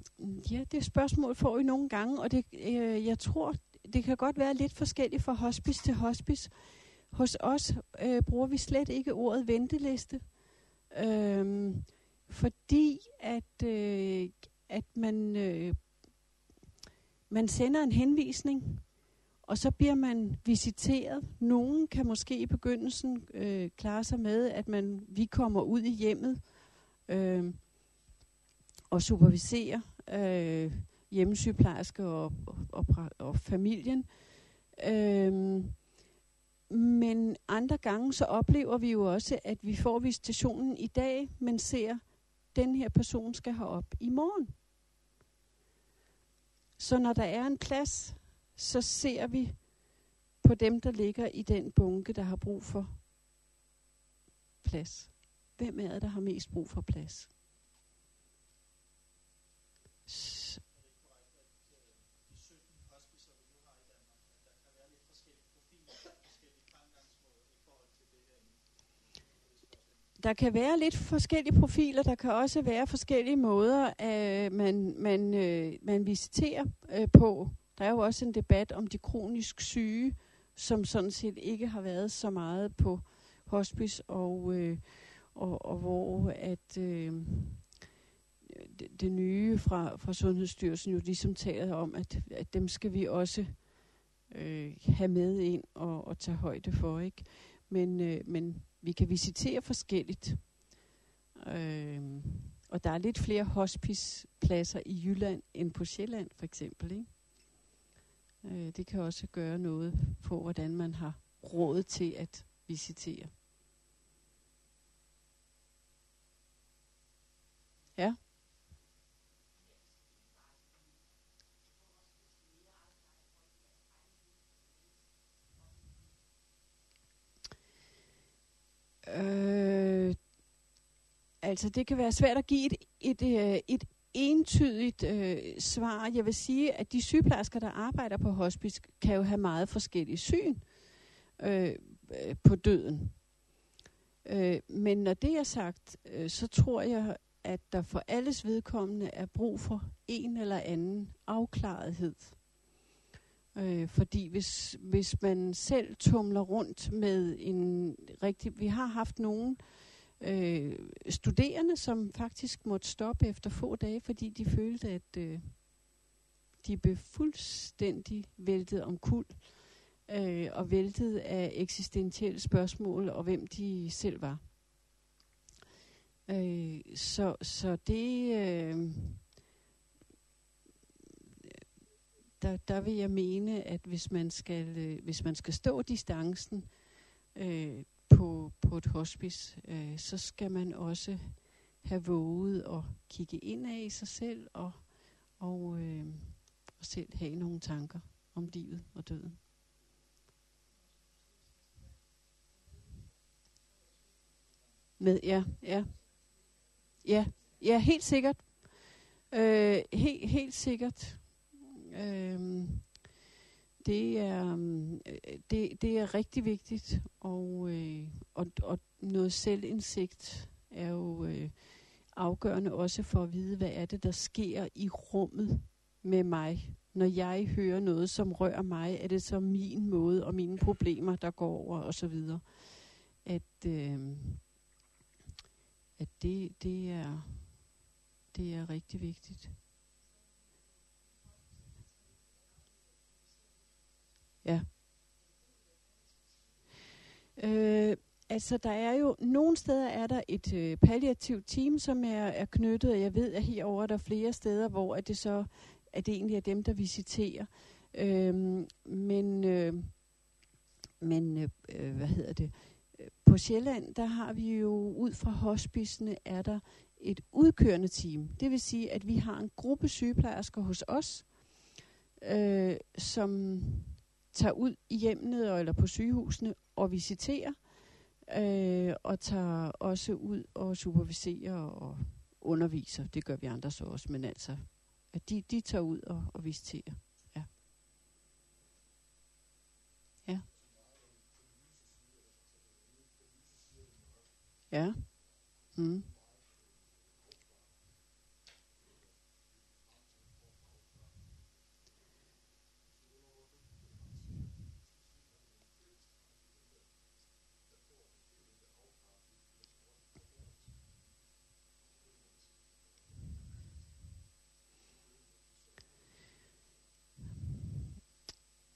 ja, det spørgsmål får vi nogle gange, og det, øh, jeg tror, det kan godt være lidt forskelligt fra hospice til hospice. Hos os øh, bruger vi slet ikke ordet venteliste, øh, fordi at, øh, at man, øh, man sender en henvisning, og så bliver man visiteret. Nogen kan måske i begyndelsen øh, klare sig med, at man vi kommer ud i hjemmet øh, og superviserer øh, hjemmesygeplejerske og, og, og, og familien. Øh, men andre gange så oplever vi jo også, at vi får visitationen i dag, men ser, den her person skal herop op i morgen. Så når der er en plads, så ser vi på dem, der ligger i den bunke, der har brug for plads. Hvem er det, der har mest brug for plads? Der kan være lidt forskellige profiler. Der kan også være forskellige måder, at man, man, øh, man visiterer øh, på. Der er jo også en debat om de kronisk syge, som sådan set ikke har været så meget på hospice, og, øh, og, og hvor at øh, det, det nye fra, fra Sundhedsstyrelsen jo ligesom taler om, at, at dem skal vi også øh, have med ind og, og tage højde for. ikke. Men, øh, men vi kan visitere forskelligt. Øh, og der er lidt flere hospicepladser i Jylland end på Sjælland for eksempel. Ikke? Øh, det kan også gøre noget på, hvordan man har råd til at visitere. Ja. Øh, altså, det kan være svært at give et, et, et, et entydigt øh, svar. Jeg vil sige, at de sygeplejersker, der arbejder på hospice, kan jo have meget forskellige syn øh, øh, på døden. Øh, men når det er sagt, øh, så tror jeg, at der for alles vedkommende er brug for en eller anden afklarethed. Øh, fordi hvis, hvis man selv tumler rundt med en rigtig... Vi har haft nogen øh, studerende, som faktisk måtte stoppe efter få dage, fordi de følte, at øh, de blev fuldstændig væltet om kul øh, og væltet af eksistentielle spørgsmål og hvem de selv var. Øh, så, så det... Øh, der, der vil jeg mene, at hvis man skal, øh, hvis man skal stå distancen øh, på, på et hospice, øh, så skal man også have våget at kigge ind af i sig selv og, og, øh, og selv have nogle tanker om livet og døden. Med, ja, ja. Ja, ja, helt sikkert. Øh, helt, helt sikkert. Øh, det er, det, det er rigtig vigtigt, og, øh, og, og noget selvindsigt er jo øh, afgørende også for at vide, hvad er det, der sker i rummet med mig. Når jeg hører noget, som rører mig, er det så min måde og mine problemer, der går over og så videre. At, øh, at det, det, er, det er rigtig vigtigt. Ja. Øh, altså, der er jo, nogle steder er der et øh, palliativt team, som er, er knyttet, og jeg ved, at herover er der flere steder, hvor at det så at det egentlig er dem, der visiterer. Øh, men, øh, men øh, øh hvad hedder det? På Sjælland, der har vi jo ud fra hospicene, er der et udkørende team. Det vil sige, at vi har en gruppe sygeplejersker hos os, øh, som tager ud i hjemmene eller på sygehusene og visiterer, øh, og tager også ud og superviserer og underviser. Det gør vi andre så også, men altså, at de, de tager ud og, og visiterer. Ja. Ja. Ja. Mm.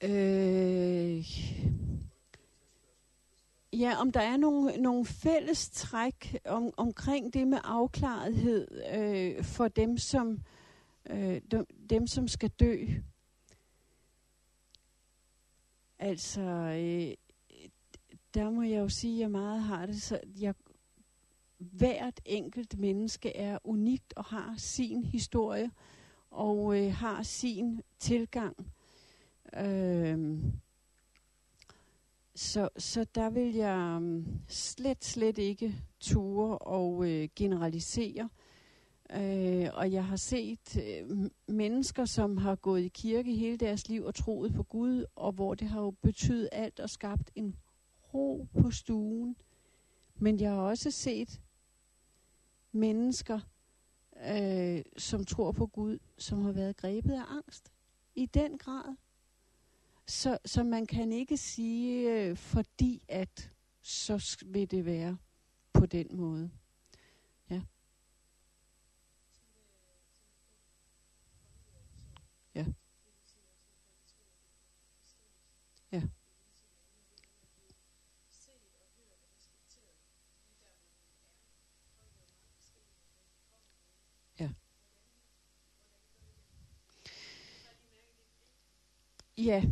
Øh, ja, om der er nogle, nogle fælles træk om, omkring det med afklarethed øh, for dem som, øh, dem, dem, som skal dø. Altså, øh, der må jeg jo sige, at jeg meget har det, så jeg, hvert enkelt menneske er unikt og har sin historie og øh, har sin tilgang Øh, så, så der vil jeg um, slet, slet ikke ture og øh, generalisere. Øh, og jeg har set øh, mennesker, som har gået i kirke hele deres liv og troet på Gud, og hvor det har jo betydet alt og skabt en ro på stuen. Men jeg har også set mennesker, øh, som tror på Gud, som har været grebet af angst. I den grad. Så, så man kan ikke sige, øh, fordi at, så vil det være på den måde. Ja. Ja. Ja. Ja. Ja.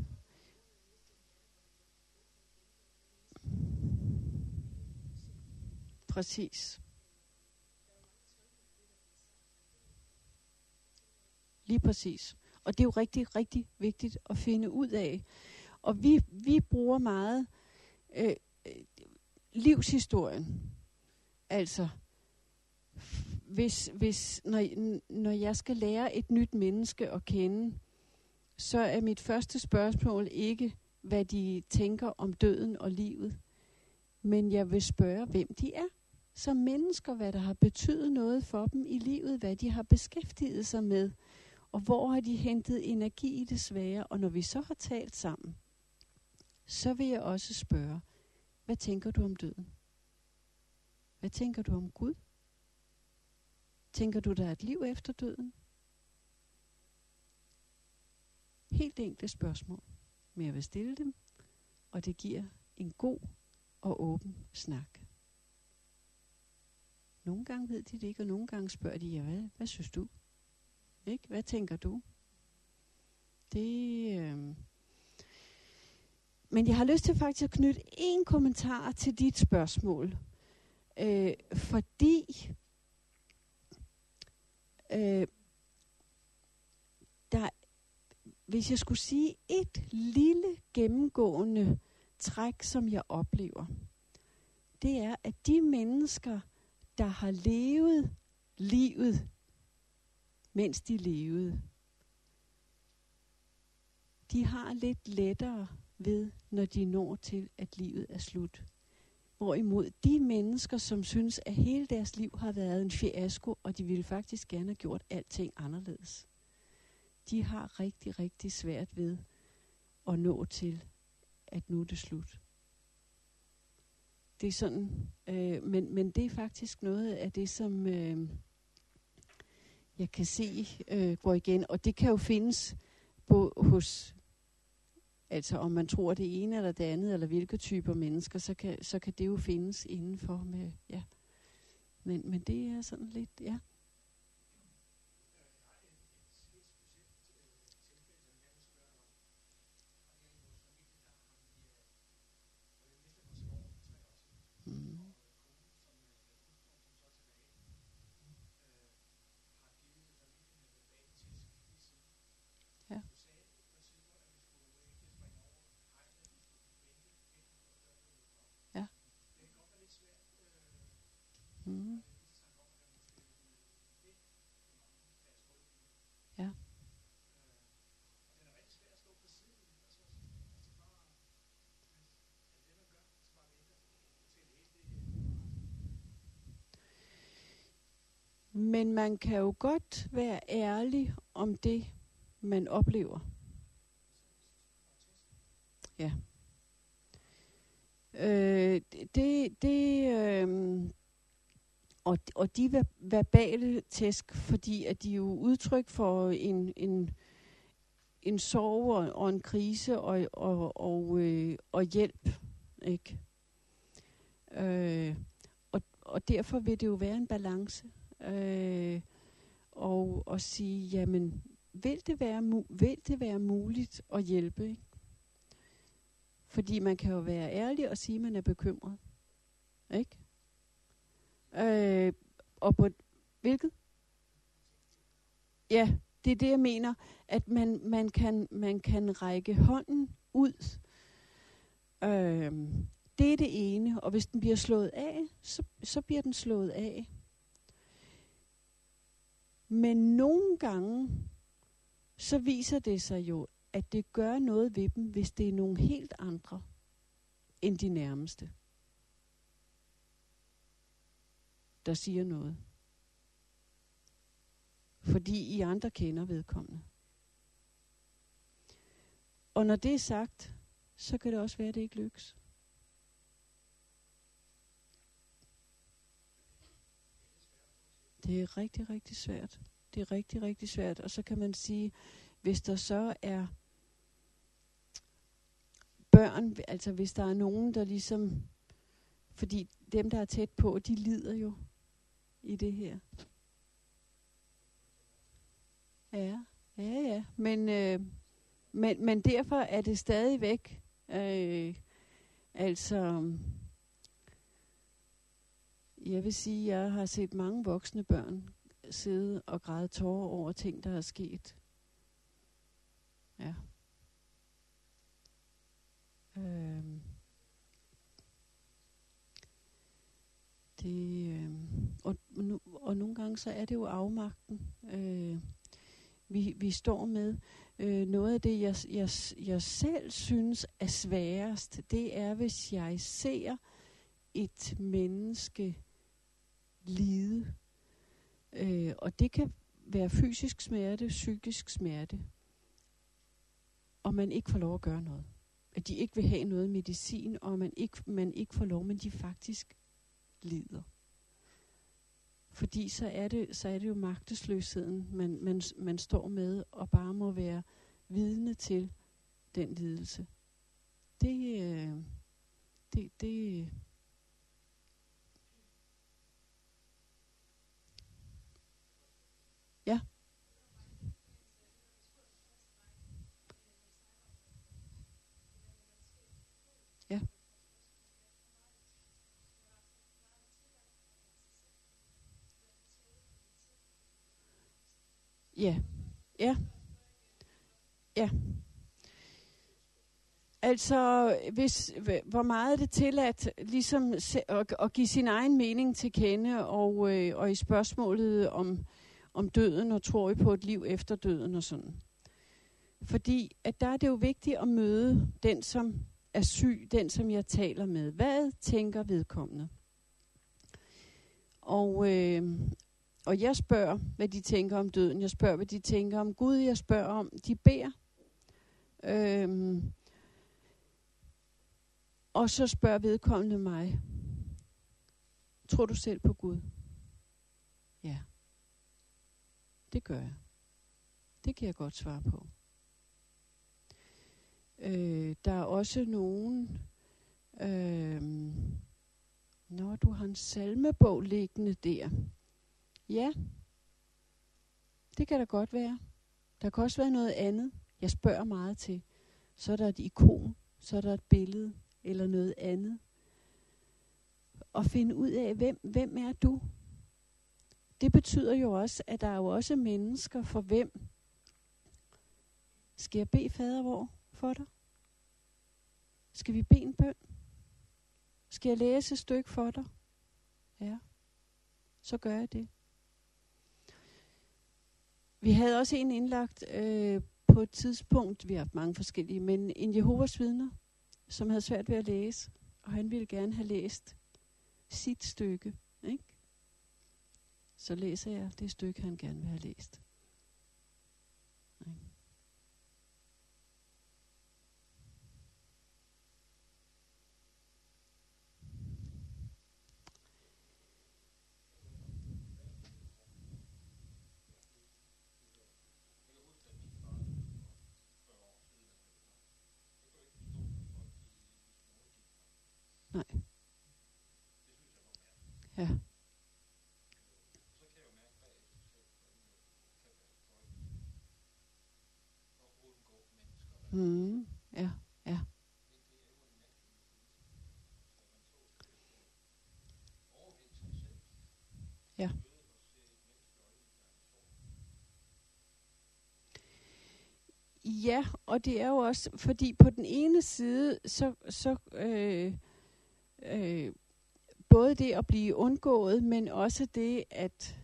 Præcis. Lige præcis. Og det er jo rigtig, rigtig vigtigt at finde ud af. Og vi, vi bruger meget øh, livshistorien. Altså, hvis, hvis når, når jeg skal lære et nyt menneske at kende, så er mit første spørgsmål ikke, hvad de tænker om døden og livet, men jeg vil spørge, hvem de er som mennesker, hvad der har betydet noget for dem i livet, hvad de har beskæftiget sig med, og hvor har de hentet energi i det svære. Og når vi så har talt sammen, så vil jeg også spørge, hvad tænker du om døden? Hvad tænker du om Gud? Tænker du, der er et liv efter døden? Helt enkle spørgsmål, men jeg vil stille dem, og det giver en god og åben snak. Nogle gange ved de det ikke, og nogle gange spørger de, ja, hvad, hvad synes du? Ikke? Hvad tænker du? Det, øh. Men jeg har lyst til faktisk at knytte en kommentar til dit spørgsmål. Øh, fordi øh, der, hvis jeg skulle sige et lille gennemgående træk, som jeg oplever, det er, at de mennesker, der har levet livet, mens de levede, de har lidt lettere ved, når de når til, at livet er slut. Hvorimod de mennesker, som synes, at hele deres liv har været en fiasko, og de ville faktisk gerne have gjort alting anderledes, de har rigtig, rigtig svært ved at nå til, at nu er det slut. Det er sådan, øh, men, men det er faktisk noget af det, som øh, jeg kan se øh, går igen, og det kan jo findes på, hos Altså om man tror det ene eller det andet, eller hvilke typer mennesker, så kan, så kan det jo findes indenfor med, ja. Men, men det er sådan lidt, ja. Mm. Ja. Men man kan jo godt være ærlig om det, man oplever. Ja. Øh, det, det, øh, og, og de verbale tæsk, fordi at de er jo udtryk for en, en, en sorg og, og en krise og, og, og, øh, og hjælp. Ikke? Øh, og, og derfor vil det jo være en balance. Øh, og, og sige, jamen, vil det, være mu- vil det være muligt at hjælpe? Ikke? Fordi man kan jo være ærlig og sige, at man er bekymret. Ikke? Øh, og på hvilket? Ja, det er det, jeg mener, at man, man, kan, man kan række hånden ud. Øh, det er det ene, og hvis den bliver slået af, så, så bliver den slået af. Men nogle gange, så viser det sig jo, at det gør noget ved dem, hvis det er nogle helt andre end de nærmeste. der siger noget. Fordi I andre kender vedkommende. Og når det er sagt, så kan det også være, at det ikke lykkes. Det er rigtig, rigtig svært. Det er rigtig, rigtig svært. Og så kan man sige, hvis der så er børn, altså hvis der er nogen, der ligesom, fordi dem, der er tæt på, de lider jo i det her. Ja, ja, ja. Men, øh, men, men derfor er det stadigvæk, øh, altså, jeg vil sige, jeg har set mange voksne børn sidde og græde tårer over ting, der er sket. Ja. Øhm. det, øhm. og, nu, og nogle gange så er det jo afmagten, øh, vi, vi står med. Øh, noget af det, jeg, jeg, jeg selv synes er sværest, det er, hvis jeg ser et menneske lide. Øh, og det kan være fysisk smerte, psykisk smerte, og man ikke får lov at gøre noget. At de ikke vil have noget medicin, og man ikke, man ikke får lov, men de faktisk lider. Fordi så er det, så er det jo magtesløsheden, man, man, man står med og bare må være vidne til den lidelse. Det, øh, det, det, Ja. Ja. Ja. Ja. Altså, hvis, hvor meget er det tilladt ligesom at, at give sin egen mening til kende, og, øh, og i spørgsmålet om, om døden, og tror I på et liv efter døden og sådan. Fordi at der er det jo vigtigt at møde den, som er syg, den, som jeg taler med. Hvad tænker vedkommende? Og, øh, og jeg spørger, hvad de tænker om døden. Jeg spørger, hvad de tænker om Gud. Jeg spørger om, de beder. Øhm, og så spørger vedkommende mig, tror du selv på Gud? Ja. Det gør jeg. Det kan jeg godt svare på. Øh, der er også nogen, øh, når du har en salmebog liggende der. Ja, det kan da godt være. Der kan også være noget andet. Jeg spørger meget til. Så er der et ikon, så er der et billede eller noget andet. Og finde ud af, hvem, hvem er du? Det betyder jo også, at der er jo også mennesker, for hvem skal jeg bede fader hvor for dig? Skal vi bede en bøn? Skal jeg læse et stykke for dig? Ja, så gør jeg det. Vi havde også en indlagt øh, på et tidspunkt, vi har haft mange forskellige, men en Jehovas vidner, som havde svært ved at læse, og han ville gerne have læst sit stykke. Ikke? Så læser jeg det stykke, han gerne vil have læst. Ikke? Nej. Ja. Mm, ja, ja. Ja. Ja, og det er jo også, fordi på den ene side, så, så øh, øh, både det at blive undgået, men også det at,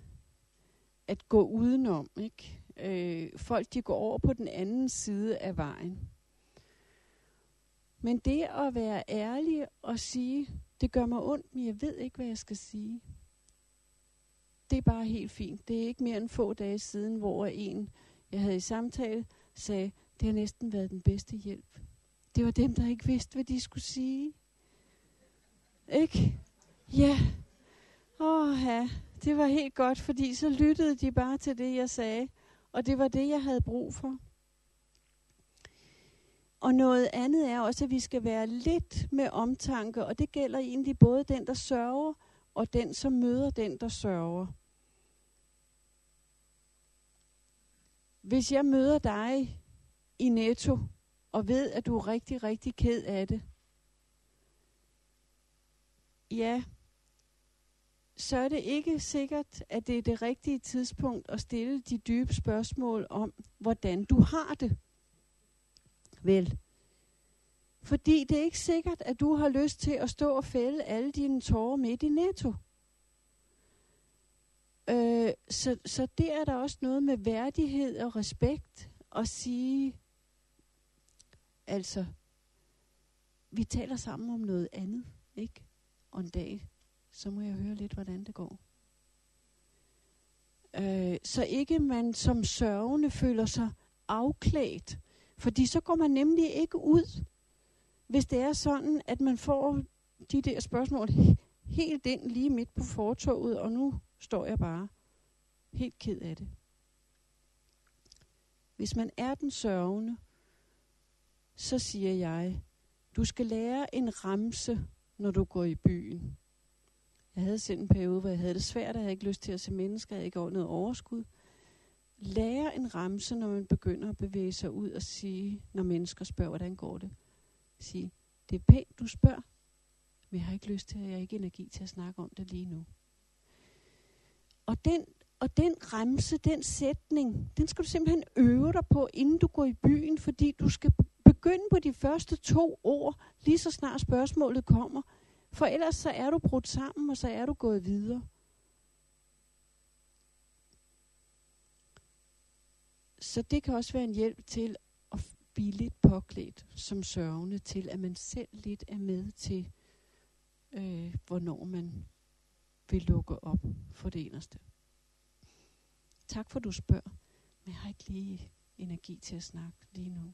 at gå udenom. Ikke? Øh, folk de går over på den anden side af vejen. Men det at være ærlig og sige, det gør mig ondt, men jeg ved ikke, hvad jeg skal sige. Det er bare helt fint. Det er ikke mere end få dage siden, hvor en, jeg havde i samtale, sagde, det har næsten været den bedste hjælp. Det var dem, der ikke vidste, hvad de skulle sige. Ikke? Ja. Åh, ja. Det var helt godt, fordi så lyttede de bare til det, jeg sagde. Og det var det, jeg havde brug for. Og noget andet er også, at vi skal være lidt med omtanke, og det gælder egentlig både den, der sørger, og den, som møder den, der sørger. Hvis jeg møder dig i Netto, og ved, at du er rigtig, rigtig ked af det, ja, så er det ikke sikkert, at det er det rigtige tidspunkt at stille de dybe spørgsmål om, hvordan du har det. Vel? Fordi det er ikke sikkert, at du har lyst til at stå og fælde alle dine tårer midt i netto. Øh, så, så det er der også noget med værdighed og respekt at sige, altså, vi taler sammen om noget andet, ikke? Og en dag, så må jeg høre lidt, hvordan det går. Øh, så ikke man som sørgende føler sig afklædt, fordi så går man nemlig ikke ud, hvis det er sådan, at man får de der spørgsmål helt ind lige midt på fortoget, og nu står jeg bare helt ked af det. Hvis man er den sørgende, så siger jeg, du skal lære en ramse, når du går i byen. Jeg havde selv en periode, hvor jeg havde det svært, og jeg havde ikke lyst til at se mennesker, jeg havde ikke noget overskud. Lære en ramse, når man begynder at bevæge sig ud og sige, når mennesker spørger, hvordan går det. Sige, det er pænt, du spørger, men jeg har ikke lyst til, at jeg har ikke energi til at snakke om det lige nu. Og den og den remse, den sætning, den skal du simpelthen øve dig på, inden du går i byen, fordi du skal begynde på de første to ord, lige så snart spørgsmålet kommer. For ellers så er du brudt sammen, og så er du gået videre. Så det kan også være en hjælp til at blive lidt påklædt som sørgende til, at man selv lidt er med til, øh, hvornår man vil lukke op for det eneste. Tak for, du spørger, men jeg har ikke lige energi til at snakke lige nu.